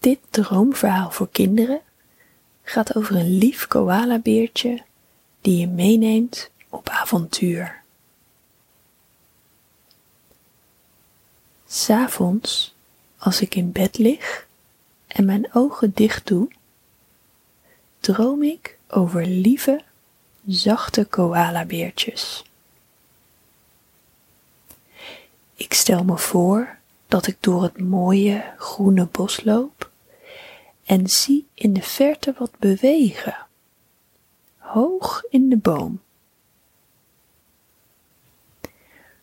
Dit droomverhaal voor kinderen gaat over een lief koalabeertje die je meeneemt op avontuur. S'avonds, als ik in bed lig en mijn ogen dicht doe, droom ik over lieve, zachte koalabeertjes. Ik stel me voor dat ik door het mooie groene bos loop en zie in de verte wat bewegen, hoog in de boom.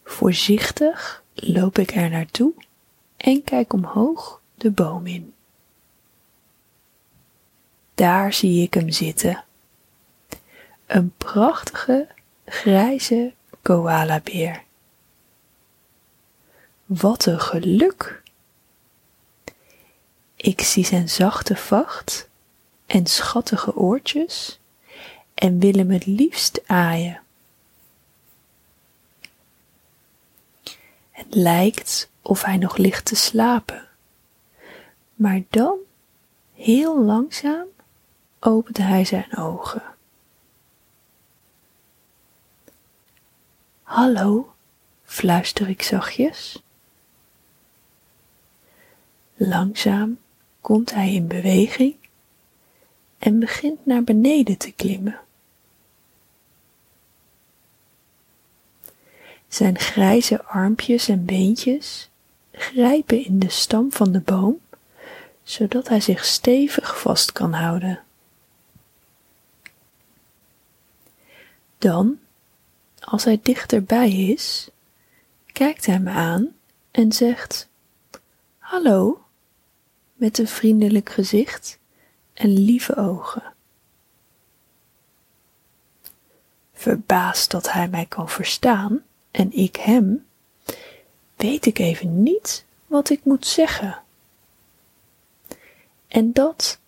Voorzichtig loop ik er naartoe en kijk omhoog de boom in. Daar zie ik hem zitten. Een prachtige grijze koalabeer. Wat een geluk! Ik zie zijn zachte vacht en schattige oortjes en wil hem het liefst aaien. Het lijkt of hij nog ligt te slapen, maar dan, heel langzaam, opent hij zijn ogen. Hallo, fluister ik zachtjes. Langzaam komt hij in beweging en begint naar beneden te klimmen. Zijn grijze armpjes en beentjes grijpen in de stam van de boom, zodat hij zich stevig vast kan houden. Dan, als hij dichterbij is, kijkt hij me aan en zegt: Hallo, met een vriendelijk gezicht en lieve ogen. Verbaasd dat hij mij kan verstaan en ik hem, weet ik even niet wat ik moet zeggen. En dat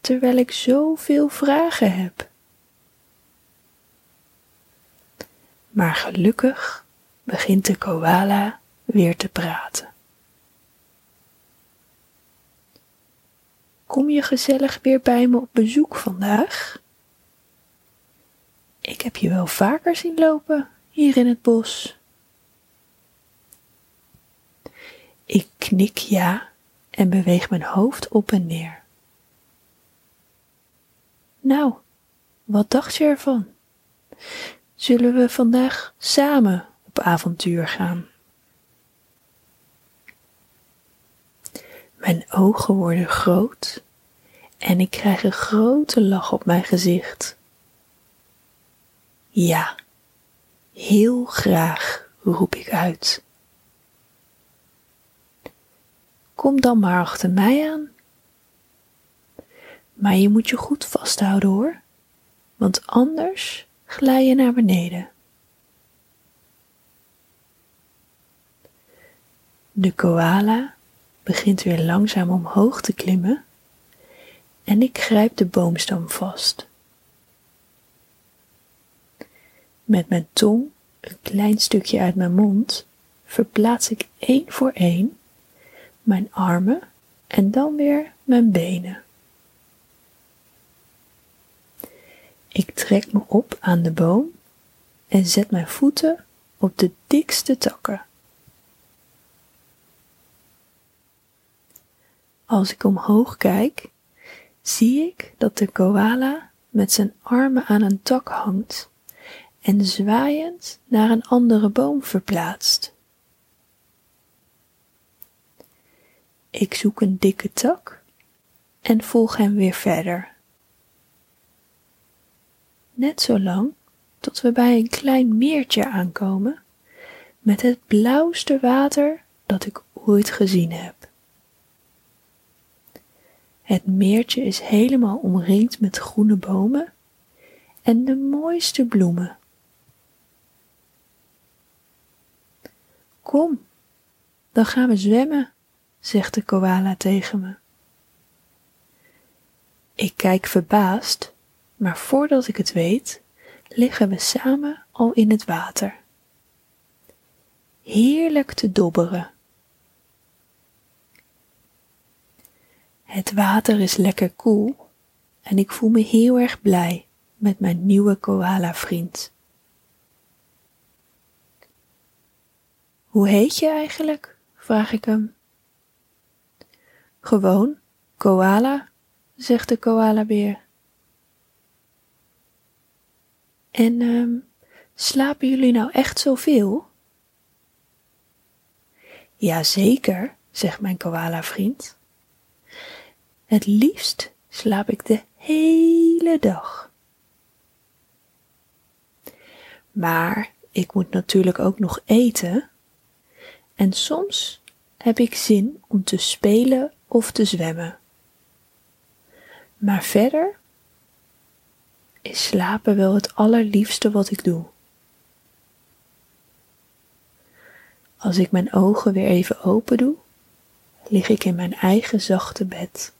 terwijl ik zoveel vragen heb. Maar gelukkig begint de koala weer te praten. Kom je gezellig weer bij me op bezoek vandaag? Ik heb je wel vaker zien lopen hier in het bos. Ik knik ja en beweeg mijn hoofd op en neer. Nou, wat dacht je ervan? Zullen we vandaag samen op avontuur gaan? Mijn ogen worden groot en ik krijg een grote lach op mijn gezicht. Ja, heel graag, roep ik uit. Kom dan maar achter mij aan. Maar je moet je goed vasthouden hoor, want anders glij je naar beneden. De koala begint weer langzaam omhoog te klimmen en ik grijp de boomstam vast. Met mijn tong een klein stukje uit mijn mond verplaats ik één voor één mijn armen en dan weer mijn benen. Ik trek me op aan de boom en zet mijn voeten op de dikste takken. Als ik omhoog kijk, zie ik dat de koala met zijn armen aan een tak hangt en zwaaiend naar een andere boom verplaatst. Ik zoek een dikke tak en volg hem weer verder. Net zo lang tot we bij een klein meertje aankomen met het blauwste water dat ik ooit gezien heb. Het meertje is helemaal omringd met groene bomen en de mooiste bloemen. Kom, dan gaan we zwemmen, zegt de koala tegen me. Ik kijk verbaasd, maar voordat ik het weet, liggen we samen al in het water. Heerlijk te dobberen. Het water is lekker koel en ik voel me heel erg blij met mijn nieuwe koala-vriend. Hoe heet je eigenlijk? vraag ik hem. Gewoon, koala, zegt de koalabeer. En um, slapen jullie nou echt zoveel? Jazeker, zegt mijn koala-vriend. Het liefst slaap ik de hele dag. Maar ik moet natuurlijk ook nog eten. En soms heb ik zin om te spelen of te zwemmen. Maar verder is slapen wel het allerliefste wat ik doe. Als ik mijn ogen weer even open doe, lig ik in mijn eigen zachte bed.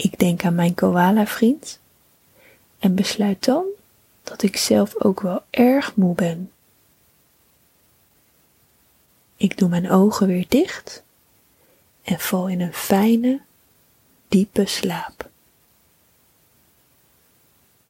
Ik denk aan mijn koala-vriend en besluit dan dat ik zelf ook wel erg moe ben. Ik doe mijn ogen weer dicht en val in een fijne, diepe slaap.